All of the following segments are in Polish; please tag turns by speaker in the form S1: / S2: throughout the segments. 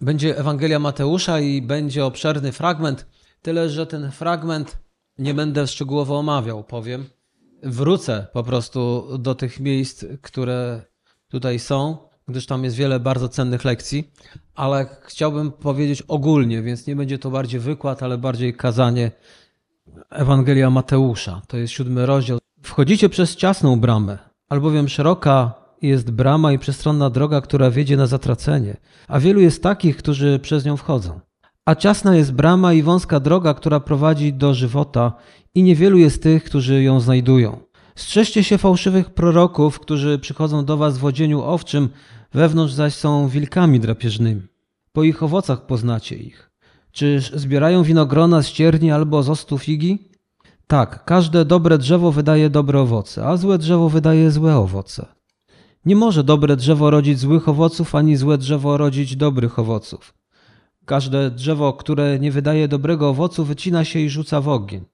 S1: Będzie Ewangelia Mateusza i będzie obszerny fragment, tyle że ten fragment nie będę szczegółowo omawiał, powiem. Wrócę po prostu do tych miejsc, które tutaj są, gdyż tam jest wiele bardzo cennych lekcji, ale chciałbym powiedzieć ogólnie, więc nie będzie to bardziej wykład, ale bardziej kazanie Ewangelia Mateusza. To jest siódmy rozdział. Wchodzicie przez ciasną bramę, albowiem szeroka jest brama i przestronna droga, która wiedzie na zatracenie, a wielu jest takich, którzy przez nią wchodzą. A ciasna jest brama i wąska droga, która prowadzi do żywota, i niewielu jest tych, którzy ją znajdują. Strzeżcie się fałszywych proroków, którzy przychodzą do was w odzieniu owczym, wewnątrz zaś są wilkami drapieżnymi. Po ich owocach poznacie ich. Czyż zbierają winogrona z cierni albo z ostu figi? Tak, każde dobre drzewo wydaje dobre owoce, a złe drzewo wydaje złe owoce. Nie może dobre drzewo rodzić złych owoców, ani złe drzewo rodzić dobrych owoców. Każde drzewo, które nie wydaje dobrego owocu, wycina się i rzuca w ogień.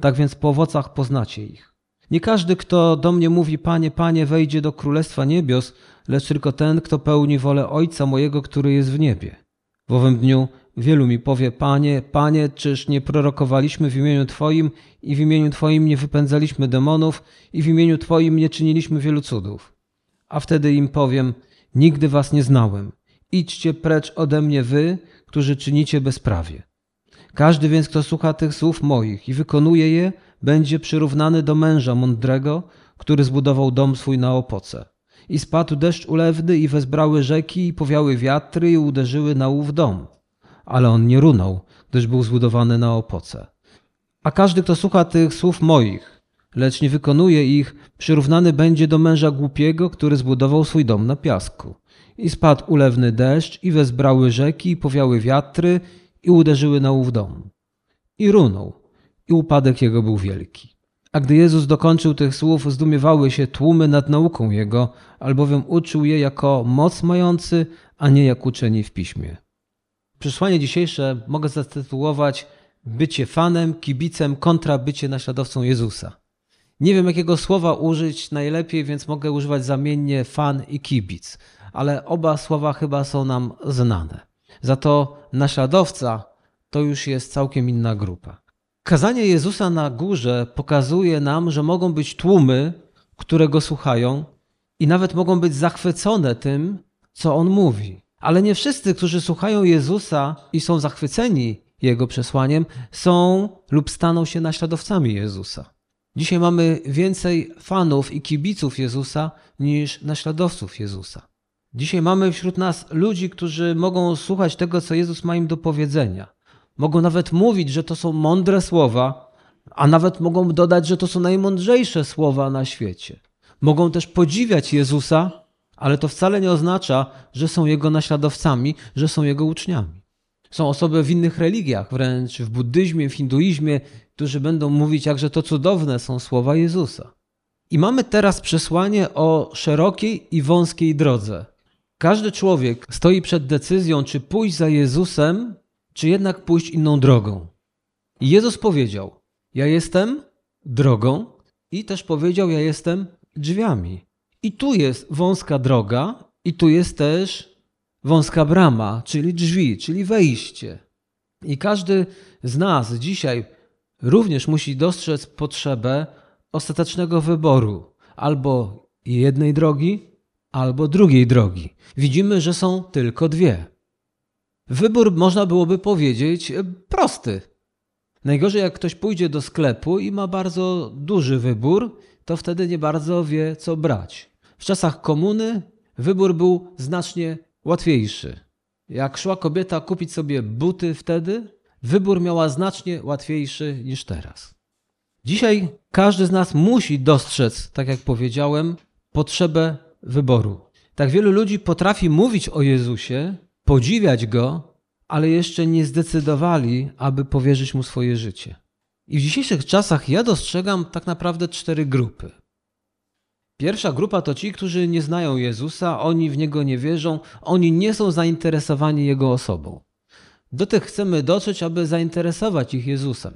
S1: Tak więc po owocach poznacie ich. Nie każdy, kto do mnie mówi, Panie, Panie, wejdzie do Królestwa Niebios, lecz tylko ten, kto pełni wolę Ojca mojego, który jest w niebie. W owym dniu wielu mi powie, Panie, Panie, czyż nie prorokowaliśmy w imieniu Twoim i w imieniu Twoim nie wypędzaliśmy demonów i w imieniu Twoim nie czyniliśmy wielu cudów? A wtedy im powiem, nigdy Was nie znałem. Idźcie precz ode mnie wy, którzy czynicie bezprawie. Każdy więc, kto słucha tych słów moich i wykonuje je, będzie przyrównany do męża mądrego, który zbudował dom swój na opoce. I spadł deszcz ulewny i wezbrały rzeki i powiały wiatry i uderzyły na ów dom. Ale on nie runął, gdyż był zbudowany na opoce. A każdy, kto słucha tych słów moich, lecz nie wykonuje ich, przyrównany będzie do męża głupiego, który zbudował swój dom na piasku. I spadł ulewny deszcz, i wezbrały rzeki, i powiały wiatry, i uderzyły na ów dom. I runął, i upadek jego był wielki. A gdy Jezus dokończył tych słów, zdumiewały się tłumy nad nauką Jego, albowiem uczył je jako moc mający, a nie jak uczeni w piśmie. Przesłanie dzisiejsze mogę zatytułować Bycie fanem, kibicem kontra bycie naśladowcą Jezusa. Nie wiem, jakiego słowa użyć najlepiej, więc mogę używać zamiennie fan i kibic, ale oba słowa chyba są nam znane. Za to naśladowca to już jest całkiem inna grupa. Kazanie Jezusa na górze pokazuje nam, że mogą być tłumy, które go słuchają i nawet mogą być zachwycone tym, co on mówi. Ale nie wszyscy, którzy słuchają Jezusa i są zachwyceni jego przesłaniem, są lub staną się naśladowcami Jezusa. Dzisiaj mamy więcej fanów i kibiców Jezusa niż naśladowców Jezusa. Dzisiaj mamy wśród nas ludzi, którzy mogą słuchać tego, co Jezus ma im do powiedzenia. Mogą nawet mówić, że to są mądre słowa, a nawet mogą dodać, że to są najmądrzejsze słowa na świecie. Mogą też podziwiać Jezusa, ale to wcale nie oznacza, że są Jego naśladowcami, że są Jego uczniami. Są osoby w innych religiach, wręcz w buddyzmie, w hinduizmie, którzy będą mówić, jakże to cudowne są słowa Jezusa. I mamy teraz przesłanie o szerokiej i wąskiej drodze. Każdy człowiek stoi przed decyzją, czy pójść za Jezusem, czy jednak pójść inną drogą. I Jezus powiedział: Ja jestem drogą, i też powiedział: Ja jestem drzwiami. I tu jest wąska droga, i tu jest też wąska brama, czyli drzwi, czyli wejście. I każdy z nas dzisiaj również musi dostrzec potrzebę ostatecznego wyboru albo jednej drogi, albo drugiej drogi. Widzimy, że są tylko dwie. Wybór można byłoby powiedzieć prosty. Najgorzej, jak ktoś pójdzie do sklepu i ma bardzo duży wybór, to wtedy nie bardzo wie, co brać. W czasach komuny wybór był znacznie łatwiejszy. Jak szła kobieta kupić sobie buty wtedy, wybór miała znacznie łatwiejszy niż teraz. Dzisiaj każdy z nas musi dostrzec, tak jak powiedziałem, potrzebę wyboru. Tak wielu ludzi potrafi mówić o Jezusie, podziwiać Go, ale jeszcze nie zdecydowali, aby powierzyć Mu swoje życie. I w dzisiejszych czasach ja dostrzegam tak naprawdę cztery grupy. Pierwsza grupa to ci, którzy nie znają Jezusa, oni w Niego nie wierzą, oni nie są zainteresowani Jego osobą. Do tych chcemy dotrzeć, aby zainteresować ich Jezusem.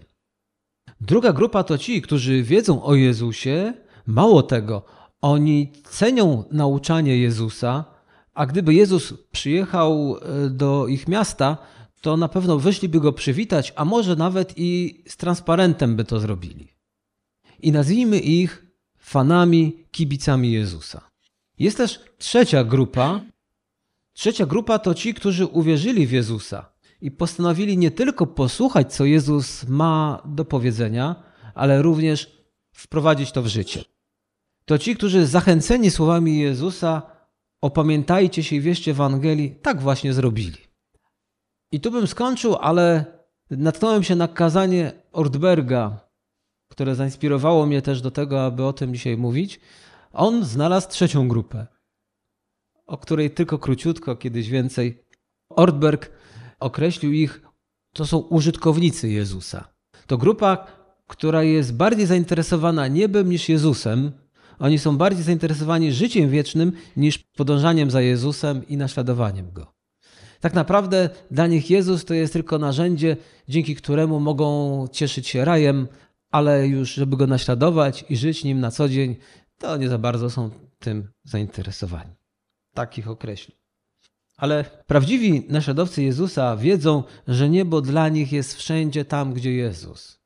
S1: Druga grupa to ci, którzy wiedzą o Jezusie, mało tego, oni cenią nauczanie Jezusa, A gdyby Jezus przyjechał e, do ich miasta, to na pewno wyszliby go przywitać, a może nawet i z transparentem by to zrobili. I nazwijmy ich fanami, kibicami Jezusa. Jest też trzecia grupa. Trzecia grupa to ci, którzy uwierzyli w Jezusa i postanowili nie tylko posłuchać, co Jezus ma do powiedzenia, ale również wprowadzić to w życie. To ci, którzy zachęceni słowami Jezusa, opamiętajcie się i wierzcie Ewangelii, tak właśnie zrobili. I tu bym skończył, ale natknąłem się na kazanie Ortberga, które zainspirowało mnie też do tego, aby o tym dzisiaj mówić. On znalazł trzecią grupę, o której tylko króciutko, kiedyś więcej. Ortberg określił ich, to są użytkownicy Jezusa. To grupa, która jest bardziej zainteresowana niebem niż Jezusem. Oni są bardziej zainteresowani życiem wiecznym niż podążaniem za Jezusem i naśladowaniem Go. Tak naprawdę dla nich Jezus to jest tylko narzędzie, dzięki któremu mogą cieszyć się rajem, ale już żeby Go naśladować i żyć nim na co dzień, to nie za bardzo są tym zainteresowani. Takich określi. Ale prawdziwi naśladowcy Jezusa wiedzą, że niebo dla nich jest wszędzie tam, gdzie Jezus.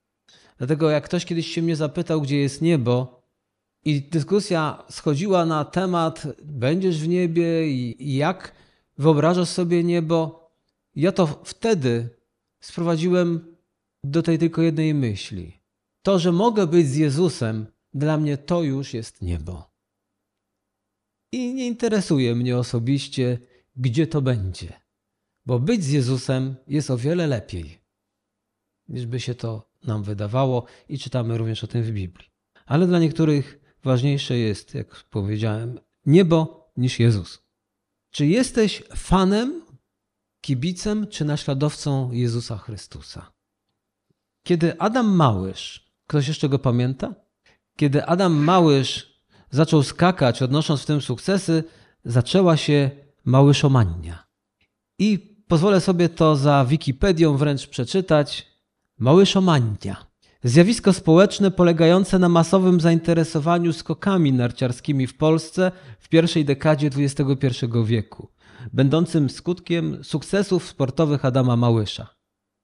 S1: Dlatego jak ktoś kiedyś się mnie zapytał, gdzie jest niebo, i dyskusja schodziła na temat, będziesz w niebie i jak wyobrażasz sobie niebo, ja to wtedy sprowadziłem do tej tylko jednej myśli. To, że mogę być z Jezusem, dla mnie to już jest niebo. I nie interesuje mnie osobiście, gdzie to będzie, bo być z Jezusem jest o wiele lepiej, niż by się to nam wydawało i czytamy również o tym w Biblii. Ale dla niektórych ważniejsze jest, jak powiedziałem, niebo niż Jezus. Czy jesteś fanem, kibicem czy naśladowcą Jezusa Chrystusa? Kiedy Adam Małysz, ktoś jeszcze go pamięta? Kiedy Adam Małysz zaczął skakać, odnosząc w tym sukcesy, zaczęła się Małyszomania. I pozwolę sobie to za Wikipedią wręcz przeczytać. Małyszomania. Zjawisko społeczne polegające na masowym zainteresowaniu skokami narciarskimi w Polsce w pierwszej dekadzie XXI wieku, będącym skutkiem sukcesów sportowych Adama Małysza.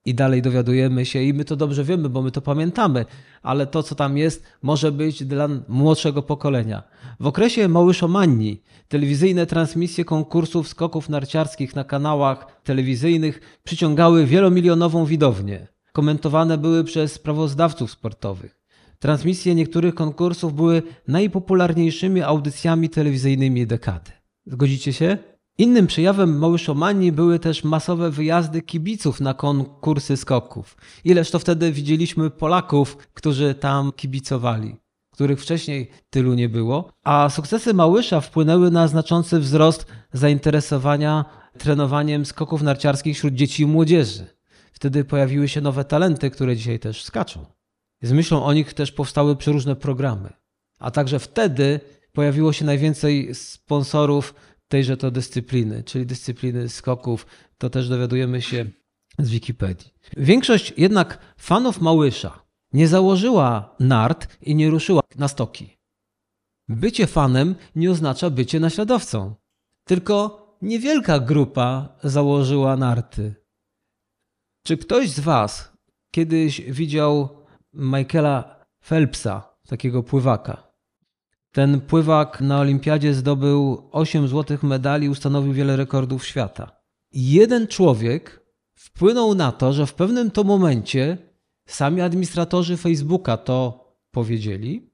S1: I dalej dowiadujemy się, i my to dobrze wiemy, bo my to pamiętamy, ale to, co tam jest, może być dla młodszego pokolenia. W okresie Małyszomanii telewizyjne transmisje konkursów skoków narciarskich na kanałach telewizyjnych przyciągały wielomilionową widownię komentowane były przez sprawozdawców sportowych. Transmisje niektórych konkursów były najpopularniejszymi audycjami telewizyjnymi dekady. Zgodzicie się? Innym przejawem małyszomanii były też masowe wyjazdy kibiców na konkursy skoków. Ileż to wtedy widzieliśmy Polaków, którzy tam kibicowali, których wcześniej tylu nie było. A sukcesy Małysza wpłynęły na znaczący wzrost zainteresowania trenowaniem skoków narciarskich wśród dzieci i młodzieży. Wtedy pojawiły się nowe talenty, które dzisiaj też skaczą. Z myślą o nich też powstały przeróżne programy. A także wtedy pojawiło się najwięcej sponsorów tejże to dyscypliny, czyli dyscypliny skoków. To też dowiadujemy się z Wikipedii. Większość jednak fanów Małysza nie założyła nart i nie ruszyła na stoki. Bycie fanem nie oznacza bycie naśladowcą. Tylko niewielka grupa założyła narty. Czy ktoś z Was kiedyś widział Michaela Phelpsa, takiego pływaka? Ten pływak na olimpiadzie zdobył 8 złotych medali, ustanowił wiele rekordów świata. Jeden człowiek wpłynął na to, że w pewnym to momencie sami administratorzy Facebooka to powiedzieli,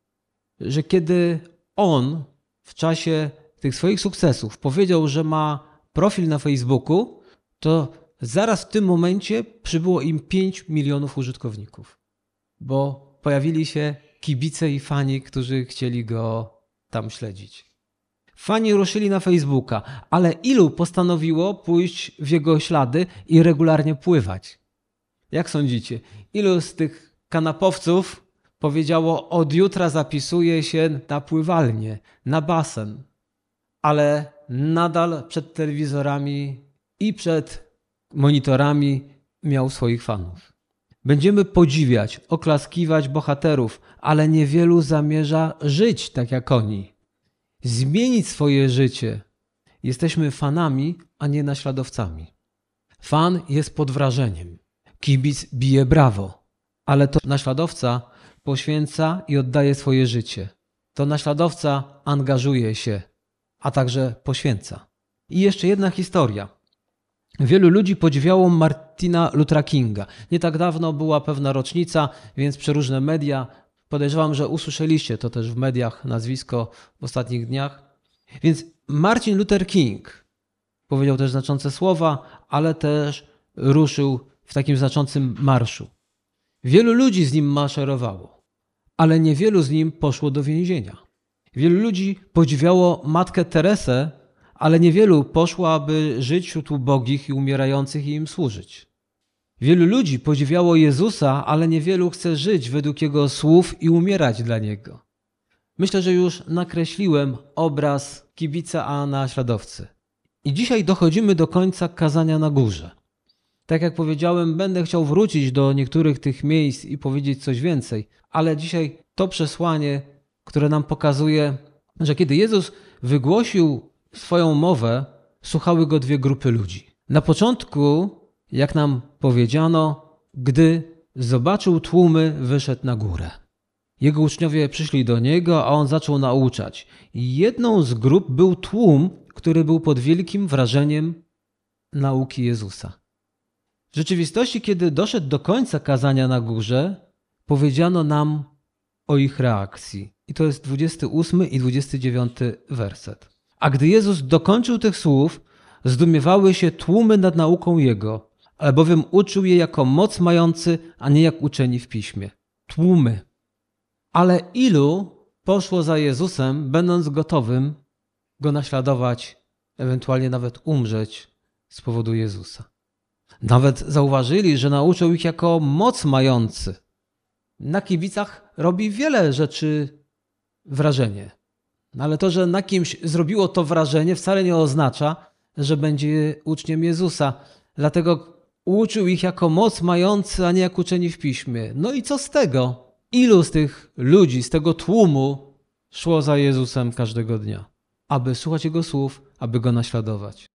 S1: że kiedy on w czasie tych swoich sukcesów powiedział, że ma profil na Facebooku, to Zaraz w tym momencie przybyło im 5 milionów użytkowników, bo pojawili się kibice i fani, którzy chcieli go tam śledzić. Fani ruszyli na Facebooka, ale ilu postanowiło pójść w jego ślady i regularnie pływać? Jak sądzicie, ilu z tych kanapowców powiedziało: Od jutra zapisuję się na pływalnię, na basen, ale nadal przed telewizorami i przed monitorami miał swoich fanów. Będziemy podziwiać, oklaskiwać bohaterów, ale niewielu zamierza żyć tak jak oni. Zmienić swoje życie Jesteśmy fanami, a nie naśladowcami. Fan jest pod wrażeniem. Kibic bije brawo, ale to naśladowca poświęca i oddaje swoje życie. To naśladowca angażuje się, a także poświęca. I jeszcze jedna historia. Wielu ludzi podziwiało Martina Luthera Kinga. Nie tak dawno była pewna rocznica, więc przeróżne media, podejrzewam, że usłyszeliście to też w mediach nazwisko w ostatnich dniach. Więc Martin Luther King powiedział też znaczące słowa, ale też ruszył w takim znaczącym marszu. Wielu ludzi z nim maszerowało, ale niewielu z nim poszło do więzienia. Wielu ludzi podziwiało matkę Teresę, ale niewielu poszło, aby żyć wśród ubogich i umierających i im służyć. Wielu ludzi podziwiało Jezusa, ale niewielu chce żyć według Jego słów i umierać dla Niego. Myślę, że już nakreśliłem obraz kibica a naśladowcy. I dzisiaj dochodzimy do końca kazania na górze. Tak jak powiedziałem, będę chciał wrócić do niektórych tych miejsc i powiedzieć coś więcej, ale dzisiaj to przesłanie, które nam pokazuje, że kiedy Jezus wygłosił swoją mowę, słuchały go dwie grupy ludzi. Na początku, jak nam powiedziano, gdy zobaczył tłumy, wyszedł na górę. Jego uczniowie przyszli do niego, a on zaczął nauczać. Jedną z grup był tłum, który był pod wielkim wrażeniem nauki Jezusa. W rzeczywistości, kiedy doszedł do końca kazania na górze, powiedziano nam o ich reakcji. I to jest 28 i 29 werset. A gdy Jezus dokończył tych słów, zdumiewały się tłumy nad nauką Jego, albowiem uczył je jako moc mający, a nie jak uczeni w piśmie. Tłumy. Ale ilu poszło za Jezusem, będąc gotowym go naśladować, ewentualnie nawet umrzeć z powodu Jezusa? Nawet zauważyli, że nauczył ich jako moc mający. Na kibicach robi wiele rzeczy wrażenie. Ale to, że na kimś zrobiło to wrażenie, wcale nie oznacza, że będzie uczniem Jezusa. Dlatego uczył ich jako moc mający, a nie jak uczeni w piśmie. No i co z tego? Ilu z tych ludzi, z tego tłumu szło za Jezusem każdego dnia, aby słuchać Jego słów, aby Go naśladować?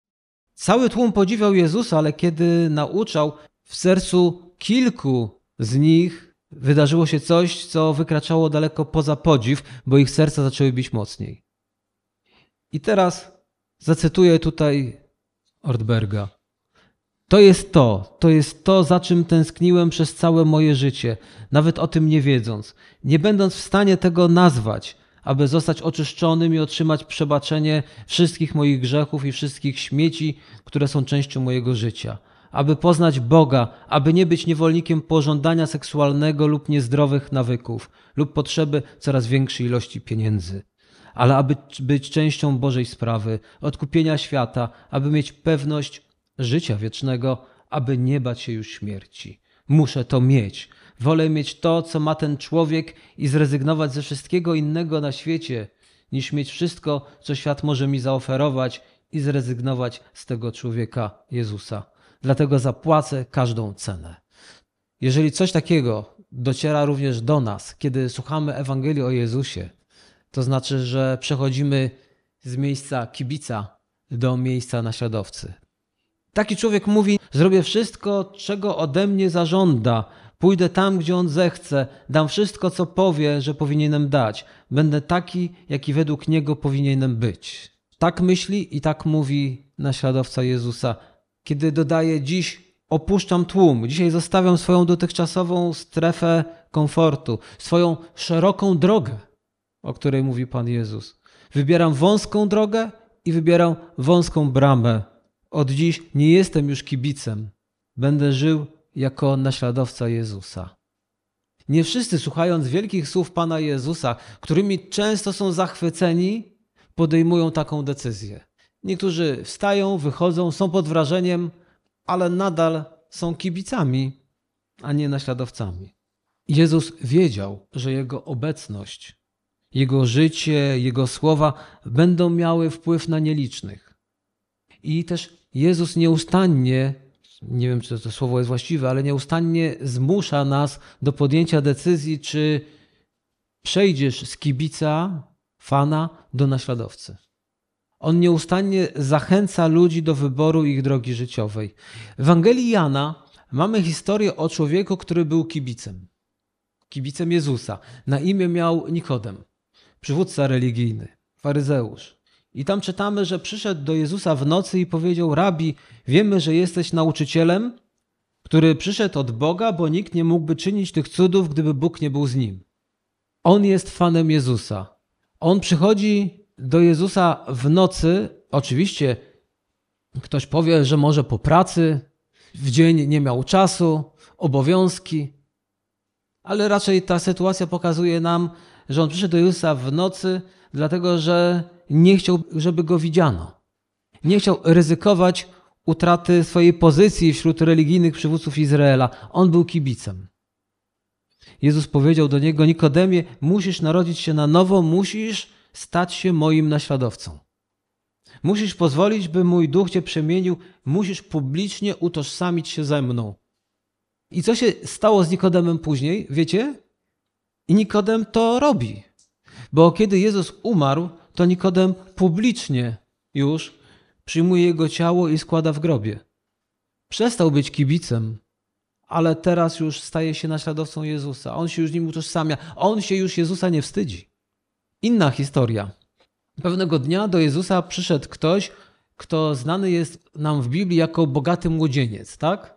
S1: Cały tłum podziwiał Jezusa, ale kiedy nauczał, w sercu kilku z nich wydarzyło się coś, co wykraczało daleko poza podziw, bo ich serca zaczęły bić mocniej. I teraz zacytuję tutaj Ortberga. To jest to, to jest to, za czym tęskniłem przez całe moje życie, nawet o tym nie wiedząc, nie będąc w stanie tego nazwać, aby zostać oczyszczonym i otrzymać przebaczenie wszystkich moich grzechów i wszystkich śmieci, które są częścią mojego życia. Aby poznać Boga, aby nie być niewolnikiem pożądania seksualnego lub niezdrowych nawyków, lub potrzeby coraz większej ilości pieniędzy ale aby być częścią Bożej sprawy, odkupienia świata, aby mieć pewność życia wiecznego, aby nie bać się już śmierci. Muszę to mieć. Wolę mieć to, co ma ten człowiek i zrezygnować ze wszystkiego innego na świecie, niż mieć wszystko, co świat może mi zaoferować i zrezygnować z tego człowieka Jezusa. Dlatego zapłacę każdą cenę. Jeżeli coś takiego dociera również do nas, kiedy słuchamy Ewangelii o Jezusie, to znaczy, że przechodzimy z miejsca kibica do miejsca naśladowcy. Taki człowiek mówi: Zrobię wszystko, czego ode mnie zażąda. Pójdę tam, gdzie on zechce, dam wszystko, co powie, że powinienem dać. Będę taki, jaki według niego powinienem być. Tak myśli i tak mówi naśladowca Jezusa. Kiedy dodaje dziś opuszczam tłum, dzisiaj zostawiam swoją dotychczasową strefę komfortu, swoją szeroką drogę, o której mówi Pan Jezus. Wybieram wąską drogę i wybieram wąską bramę od dziś nie jestem już kibicem. Będę żył jako naśladowca Jezusa. Nie wszyscy, słuchając wielkich słów Pana Jezusa, którymi często są zachwyceni, podejmują taką decyzję. Niektórzy wstają, wychodzą, są pod wrażeniem, ale nadal są kibicami, a nie naśladowcami. Jezus wiedział, że Jego obecność, Jego życie, Jego słowa będą miały wpływ na nielicznych. I też Jezus nieustannie, nie wiem czy to słowo jest właściwe, ale nieustannie zmusza nas do podjęcia decyzji, czy przejdziesz z kibica, fana do naśladowcy. On nieustannie zachęca ludzi do wyboru ich drogi życiowej. W Ewangelii Jana mamy historię o człowieku, który był kibicem. Kibicem Jezusa. Na imię miał Nikodem, przywódca religijny, faryzeusz. I tam czytamy, że przyszedł do Jezusa w nocy i powiedział: Rabi, wiemy, że jesteś nauczycielem, który przyszedł od Boga, bo nikt nie mógłby czynić tych cudów, gdyby Bóg nie był z nim. On jest fanem Jezusa. On przychodzi do Jezusa w nocy. Oczywiście ktoś powie, że może po pracy, w dzień nie miał czasu, obowiązki, ale raczej ta sytuacja pokazuje nam, że on przyszedł do Jezusa w nocy, dlatego że nie chciał, żeby go widziano. Nie chciał ryzykować utraty swojej pozycji wśród religijnych przywódców Izraela. On był kibicem. Jezus powiedział do niego: Nikodemie, musisz narodzić się na nowo, musisz stać się moim naśladowcą. Musisz pozwolić, by mój duch cię przemienił, musisz publicznie utożsamić się ze mną. I co się stało z Nikodemem później, wiecie? I Nikodem to robi. Bo kiedy Jezus umarł, to Nikodem publicznie już przyjmuje jego ciało i składa w grobie. Przestał być kibicem, ale teraz już staje się naśladowcą Jezusa. On się już nim utożsamia. On się już Jezusa nie wstydzi. Inna historia. Pewnego dnia do Jezusa przyszedł ktoś, kto znany jest nam w Biblii jako bogaty młodzieniec, tak?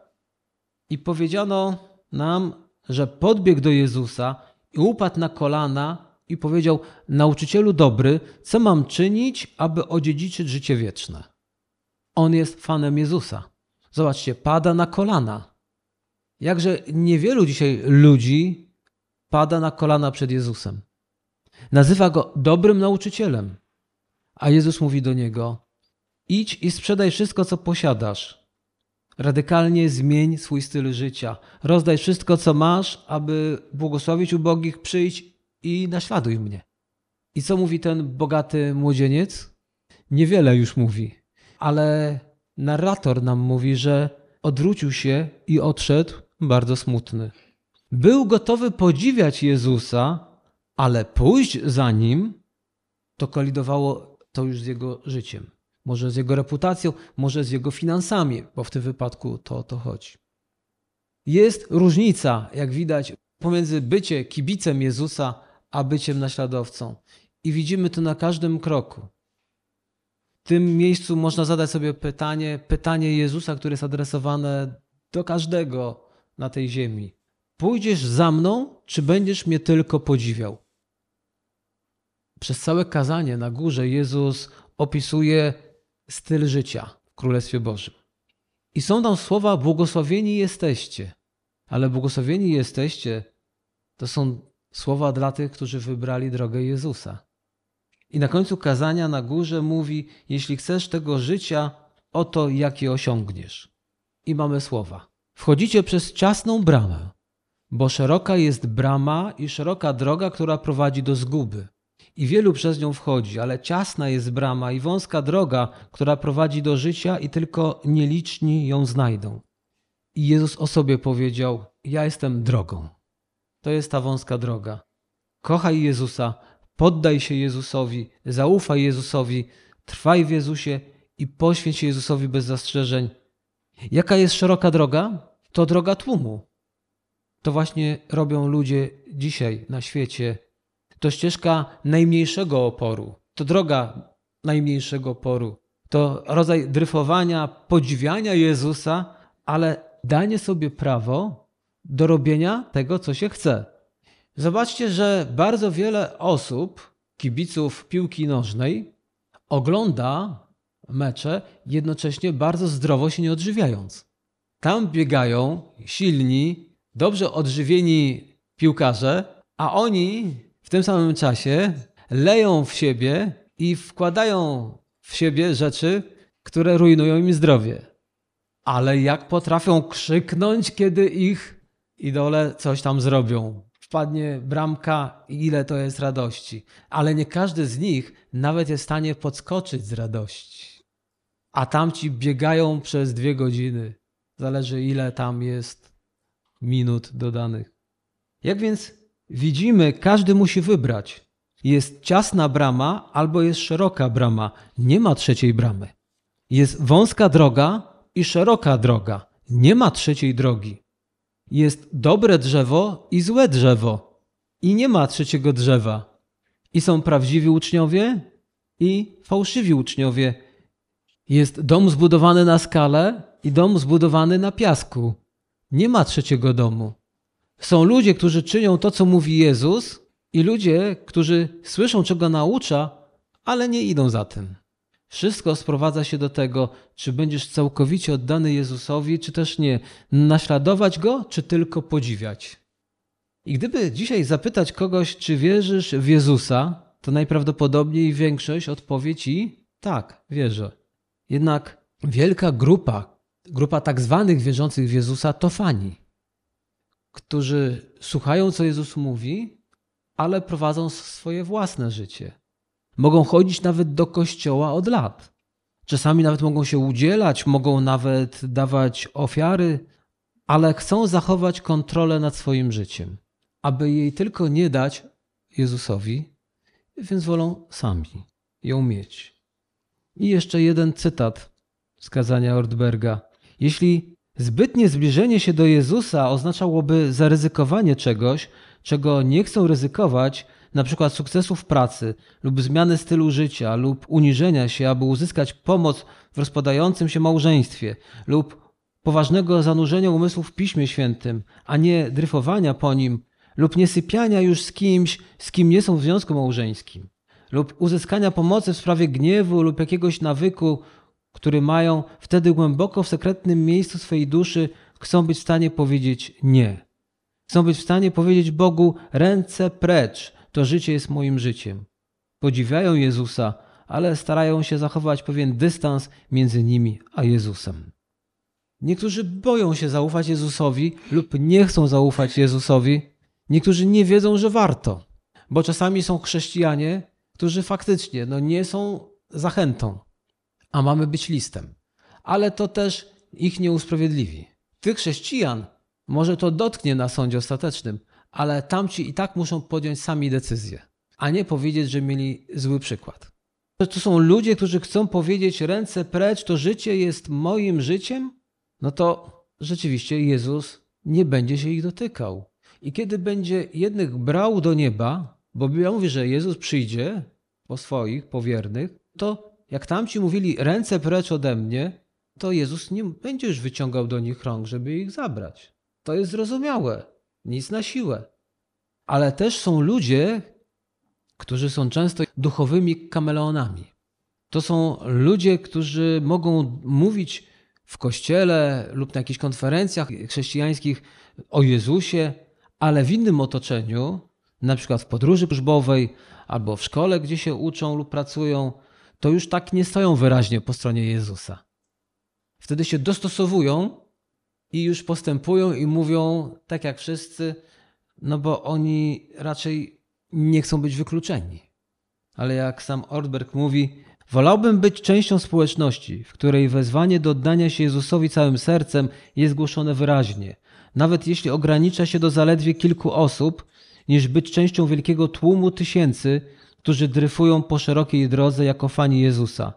S1: I powiedziano nam, że podbiegł do Jezusa i upadł na kolana i powiedział: Nauczycielu dobry, co mam czynić, aby odziedziczyć życie wieczne? On jest fanem Jezusa. Zobaczcie, pada na kolana. Jakże niewielu dzisiaj ludzi pada na kolana przed Jezusem. Nazywa go dobrym nauczycielem. A Jezus mówi do niego: Idź i sprzedaj wszystko, co posiadasz. Radykalnie zmień swój styl życia. Rozdaj wszystko, co masz, aby błogosławić ubogich, przyjdź i naśladuj mnie. I co mówi ten bogaty młodzieniec? Niewiele już mówi, ale narrator nam mówi, że odwrócił się i odszedł bardzo smutny. Był gotowy podziwiać Jezusa, ale pójść za nim to kolidowało to już z jego życiem. Może z jego reputacją, może z jego finansami, bo w tym wypadku to o to chodzi. Jest różnica, jak widać, pomiędzy bycie kibicem Jezusa, a byciem naśladowcą. I widzimy to na każdym kroku. W tym miejscu można zadać sobie pytanie, pytanie Jezusa, które jest adresowane do każdego na tej ziemi. Pójdziesz za mną, czy będziesz mnie tylko podziwiał? Przez całe kazanie na górze Jezus opisuje styl życia w Królestwie Bożym. I są tam słowa: Błogosławieni jesteście. Ale błogosławieni jesteście to są słowa dla tych, którzy wybrali drogę Jezusa. I na końcu kazania na górze mówi: Jeśli chcesz tego życia, oto jakie osiągniesz. I mamy słowa: Wchodzicie przez ciasną bramę, bo szeroka jest brama i szeroka droga, która prowadzi do zguby i wielu przez nią wchodzi, ale ciasna jest brama i wąska droga, która prowadzi do życia i tylko nieliczni ją znajdą. I Jezus o sobie powiedział: Ja jestem drogą. To jest ta wąska droga. Kochaj Jezusa, poddaj się Jezusowi, zaufaj Jezusowi, trwaj w Jezusie i poświęć się Jezusowi bez zastrzeżeń. Jaka jest szeroka droga? To droga tłumu. To właśnie robią ludzie dzisiaj na świecie to ścieżka najmniejszego oporu, to droga najmniejszego oporu, to rodzaj dryfowania, podziwiania Jezusa, ale danie sobie prawo do robienia tego, co się chce. Zobaczcie, że bardzo wiele osób, kibiców piłki nożnej, ogląda mecze jednocześnie bardzo zdrowo się nie odżywiając. Tam biegają silni, dobrze odżywieni piłkarze, a oni tym samym czasie leją w siebie i wkładają w siebie rzeczy, które rujnują im zdrowie. Ale jak potrafią krzyknąć, kiedy ich idole coś tam zrobią. Wpadnie bramka i ile to jest radości. Ale nie każdy z nich nawet jest w stanie podskoczyć z radości. A tamci biegają przez dwie godziny. Zależy ile tam jest minut dodanych. Jak więc widzimy, każdy musi wybrać. Jest ciasna brama albo jest szeroka brama. Nie ma trzeciej bramy. Jest wąska droga i szeroka droga. Nie ma trzeciej drogi. Jest dobre drzewo i złe drzewo. I nie ma trzeciego drzewa. I są prawdziwi uczniowie i fałszywi uczniowie. Jest dom zbudowany na skale i dom zbudowany na piasku. Nie ma trzeciego domu. Są ludzie, którzy czynią to, co mówi Jezus, i ludzie, którzy słyszą, czego naucza, ale nie idą za tym. Wszystko sprowadza się do tego, czy będziesz całkowicie oddany Jezusowi, czy też nie. Naśladować go, czy tylko podziwiać. I gdyby dzisiaj zapytać kogoś, czy wierzysz w Jezusa, to najprawdopodobniej większość odpowie ci tak, wierzę. Jednak wielka grupa, grupa tak zwanych wierzących w Jezusa to fani, którzy słuchają, co Jezus mówi, ale prowadzą swoje własne życie. Mogą chodzić nawet do kościoła od lat. Czasami nawet mogą się udzielać, mogą nawet dawać ofiary, ale chcą zachować kontrolę nad swoim życiem, aby jej tylko nie dać Jezusowi, więc wolą sami ją mieć. I jeszcze jeden cytat z kazania Ortberga. Jeśli zbytnie zbliżenie się do Jezusa oznaczałoby zaryzykowanie czegoś, czego nie chcą ryzykować, przykład sukcesu w pracy lub zmiany stylu życia lub uniżenia się, aby uzyskać pomoc w rozpadającym się małżeństwie lub poważnego zanurzenia umysłu w Piśmie Świętym, a nie dryfowania po nim lub niesypiania już z kimś, z kim nie są w związku małżeńskim lub uzyskania pomocy w sprawie gniewu lub jakiegoś nawyku, który mają, wtedy głęboko w sekretnym miejscu swojej duszy chcą być w stanie powiedzieć nie. Chcą być w stanie powiedzieć Bogu: ręce precz, to życie jest moim życiem. Podziwiają Jezusa, ale starają się zachować pewien dystans między nimi a Jezusem. Niektórzy boją się zaufać Jezusowi lub nie chcą zaufać Jezusowi. Niektórzy nie wiedzą, że warto, bo czasami są chrześcijanie, którzy faktycznie no, nie są zachętą, a mamy być listem. Ale to też ich nie usprawiedliwi. Tych chrześcijan może to dotknie na sądzie ostatecznym, ale tamci i tak muszą podjąć sami decyzję, a nie powiedzieć, że mieli zły przykład. To są ludzie, którzy chcą powiedzieć ręce precz, to życie jest moim życiem, no to rzeczywiście Jezus nie będzie się ich dotykał. I kiedy będzie jednych brał do nieba, bo Biblia mówi, że Jezus przyjdzie po swoich, powiernych, to jak tamci mówili ręce precz ode mnie, to Jezus nie będzie już wyciągał do nich rąk, żeby ich zabrać. To jest zrozumiałe. Nic na siłę. Ale też są ludzie, którzy są często duchowymi kameleonami. To są ludzie, którzy mogą mówić w kościele lub na jakichś konferencjach chrześcijańskich o Jezusie, ale w innym otoczeniu, na przykład w podróży służbowej albo w szkole, gdzie się uczą lub pracują, to już tak nie stoją wyraźnie po stronie Jezusa. Wtedy się dostosowują i już postępują i mówią tak jak wszyscy, no bo oni raczej nie chcą być wykluczeni. Ale jak sam Ortberg mówi, wolałbym być częścią społeczności, w której wezwanie do oddania się Jezusowi całym sercem jest głoszone wyraźnie, nawet jeśli ogranicza się do zaledwie kilku osób, niż być częścią wielkiego tłumu tysięcy, którzy dryfują po szerokiej drodze jako fani Jezusa,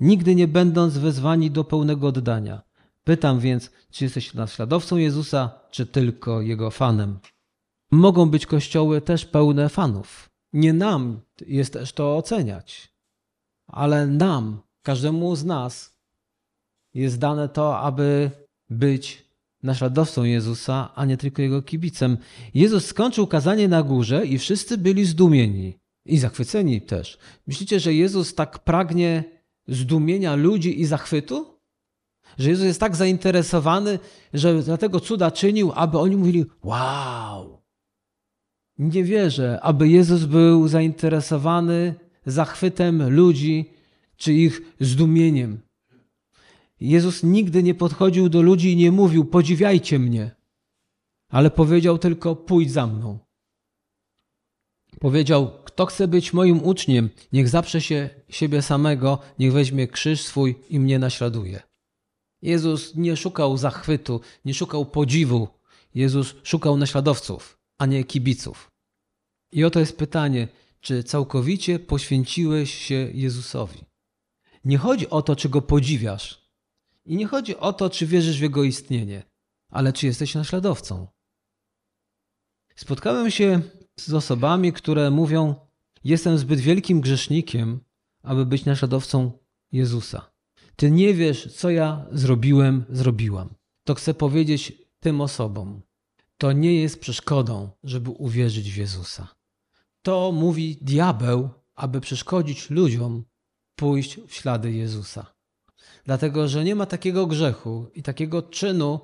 S1: nigdy nie będąc wezwani do pełnego oddania. Pytam więc, czy jesteś naśladowcą Jezusa, czy tylko jego fanem? Mogą być kościoły też pełne fanów. Nie nam jest też to oceniać, ale nam, każdemu z nas, jest dane to, aby być naśladowcą Jezusa, a nie tylko jego kibicem. Jezus skończył kazanie na górze i wszyscy byli zdumieni i zachwyceni też. Myślicie, że Jezus tak pragnie zdumienia ludzi i zachwytu? Że Jezus jest tak zainteresowany, że dlatego cuda czynił, aby oni mówili: Wow! Nie wierzę, aby Jezus był zainteresowany zachwytem ludzi czy ich zdumieniem. Jezus nigdy nie podchodził do ludzi i nie mówił: Podziwiajcie mnie, ale powiedział tylko: Pójdź za mną. Powiedział: Kto chce być moim uczniem, niech zaprze się siebie samego, niech weźmie krzyż swój i mnie naśladuje. Jezus nie szukał zachwytu, nie szukał podziwu. Jezus szukał naśladowców, a nie kibiców. I oto jest pytanie: czy całkowicie poświęciłeś się Jezusowi. Nie chodzi o to, czy go podziwiasz, i nie chodzi o to, czy wierzysz w jego istnienie, ale czy jesteś naśladowcą. Spotkałem się z osobami, które mówią: Jestem zbyt wielkim grzesznikiem, aby być naśladowcą Jezusa. Ty nie wiesz, co ja zrobiłem, zrobiłam. To chcę powiedzieć tym osobom. To nie jest przeszkodą, żeby uwierzyć w Jezusa. To mówi diabeł, aby przeszkodzić ludziom pójść w ślady Jezusa. Dlatego, że nie ma takiego grzechu i takiego czynu,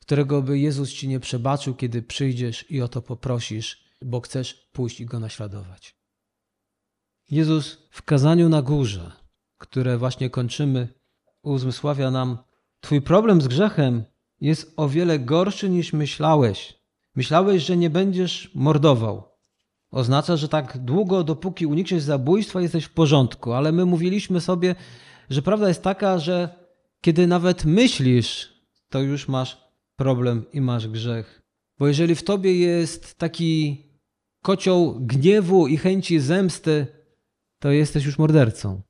S1: którego by Jezus ci nie przebaczył, kiedy przyjdziesz i o to poprosisz, bo chcesz pójść i go naśladować. Jezus w kazaniu na górze, które właśnie kończymy, uzmysławia nam: Twój problem z grzechem jest o wiele gorszy niż myślałeś. Myślałeś, że nie będziesz mordował. Oznacza, że tak długo, dopóki unikniesz zabójstwa, jesteś w porządku, ale my mówiliśmy sobie, że prawda jest taka, że kiedy nawet myślisz, to już masz problem i masz grzech. Bo jeżeli w tobie jest taki kocioł gniewu i chęci zemsty, to jesteś już mordercą.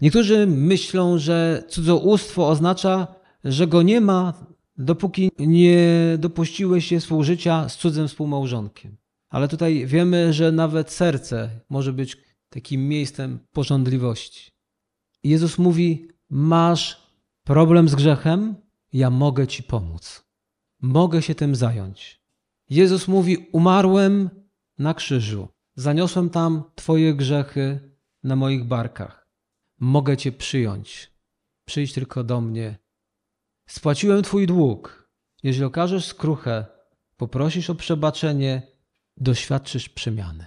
S1: Niektórzy myślą, że cudzołóstwo oznacza, że go nie ma, dopóki nie dopuściłeś się współżycia z cudzym współmałżonkiem. Ale tutaj wiemy, że nawet serce może być takim miejscem porządliwości. Jezus mówi: Masz problem z grzechem, ja mogę ci pomóc. Mogę się tym zająć. Jezus mówi: Umarłem na krzyżu, zaniosłem tam Twoje grzechy na moich barkach. Mogę Cię przyjąć. Przyjdź tylko do mnie. Spłaciłem Twój dług. Jeżeli okażesz skruchę, poprosisz o przebaczenie, doświadczysz przemiany.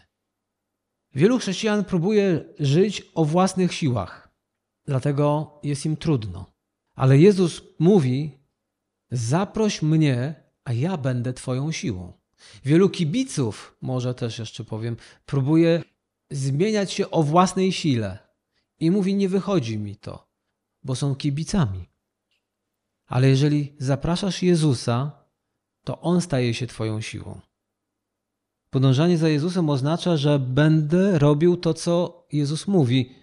S1: Wielu chrześcijan próbuje żyć o własnych siłach dlatego jest im trudno. Ale Jezus mówi: Zaproś mnie, a ja będę Twoją siłą. Wielu kibiców, może też jeszcze powiem, próbuje zmieniać się o własnej sile i mówi: Nie wychodzi mi to, bo są kibicami. Ale jeżeli zapraszasz Jezusa, to On staje się Twoją siłą. Podążanie za Jezusem oznacza, że będę robił to, co Jezus mówi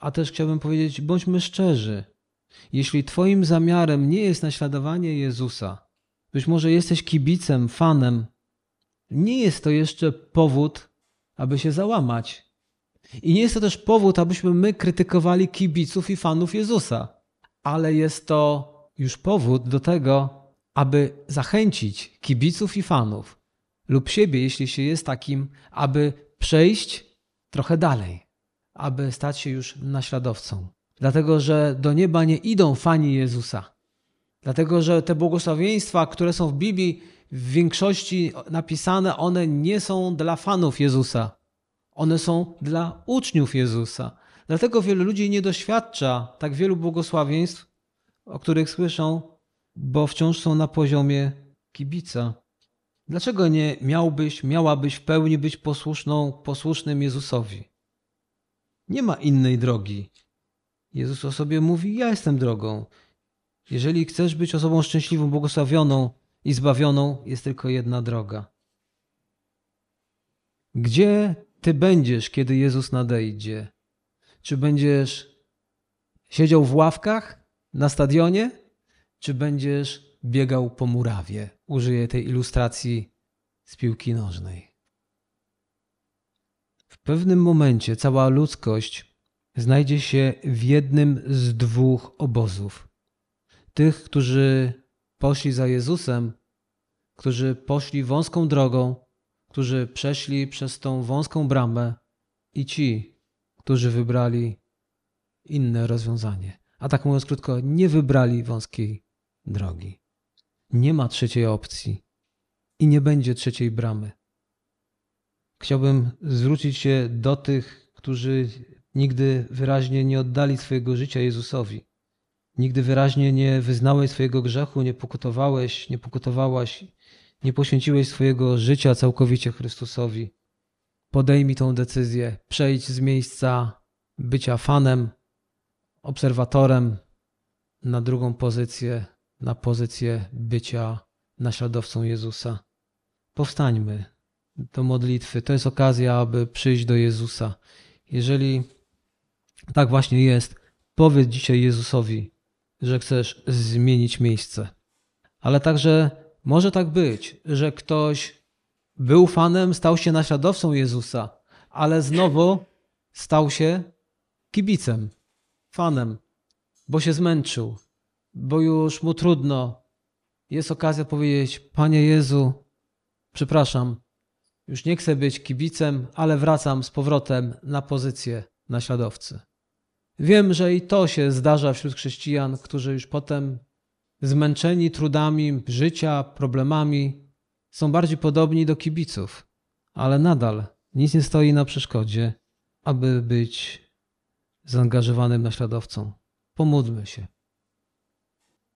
S1: a też chciałbym powiedzieć, bądźmy szczerzy. Jeśli Twoim zamiarem nie jest naśladowanie Jezusa, być może jesteś kibicem, fanem, nie jest to jeszcze powód, aby się załamać. I nie jest to też powód, abyśmy my krytykowali kibiców i fanów Jezusa, ale jest to już powód do tego, aby zachęcić kibiców i fanów lub siebie, jeśli się jest takim, aby przejść trochę dalej aby stać się już naśladowcą. Dlatego, że do nieba nie idą fani Jezusa. Dlatego, że te błogosławieństwa, które są w Biblii, w większości napisane, one nie są dla fanów Jezusa. One są dla uczniów Jezusa. Dlatego wielu ludzi nie doświadcza tak wielu błogosławieństw, o których słyszą, bo wciąż są na poziomie kibica. Dlaczego nie miałbyś, miałabyś w pełni być posłuszną, posłusznym Jezusowi? Nie ma innej drogi. Jezus o sobie mówi: Ja jestem drogą. Jeżeli chcesz być osobą szczęśliwą, błogosławioną i zbawioną, jest tylko jedna droga. Gdzie ty będziesz, kiedy Jezus nadejdzie? Czy będziesz siedział w ławkach na stadionie, czy będziesz biegał po murawie? Użyję tej ilustracji z piłki nożnej. W pewnym momencie cała ludzkość znajdzie się w jednym z dwóch obozów. Tych, którzy poszli za Jezusem, którzy poszli wąską drogą, którzy przeszli przez tą wąską bramę, i ci, którzy wybrali inne rozwiązanie. A tak mówiąc krótko, nie wybrali wąskiej drogi. Nie ma trzeciej opcji i nie będzie trzeciej bramy. Chciałbym zwrócić się do tych, którzy nigdy wyraźnie nie oddali swojego życia Jezusowi. Nigdy wyraźnie nie wyznałeś swojego grzechu, nie pokutowałeś, nie pokutowałaś, nie poświęciłeś swojego życia całkowicie Chrystusowi. Podejmij tą decyzję, przejdź z miejsca bycia fanem, obserwatorem na drugą pozycję, na pozycję bycia naśladowcą Jezusa. Powstańmy do modlitwy. To jest okazja, aby przyjść do Jezusa. Jeżeli tak właśnie jest, powiedz dzisiaj Jezusowi, że chcesz zmienić miejsce. Ale także może tak być, że ktoś był fanem, stał się naśladowcą Jezusa, ale znowu stał się kibicem, fanem, bo się zmęczył, bo już mu trudno. Jest okazja powiedzieć: Panie Jezu, przepraszam, już nie chcę być kibicem, ale wracam z powrotem na pozycję naśladowcy. Wiem, że i to się zdarza wśród chrześcijan, którzy już potem zmęczeni trudami życia, problemami, są bardziej podobni do kibiców, ale nadal nic nie stoi na przeszkodzie, aby być zaangażowanym naśladowcą. Pomódlmy się.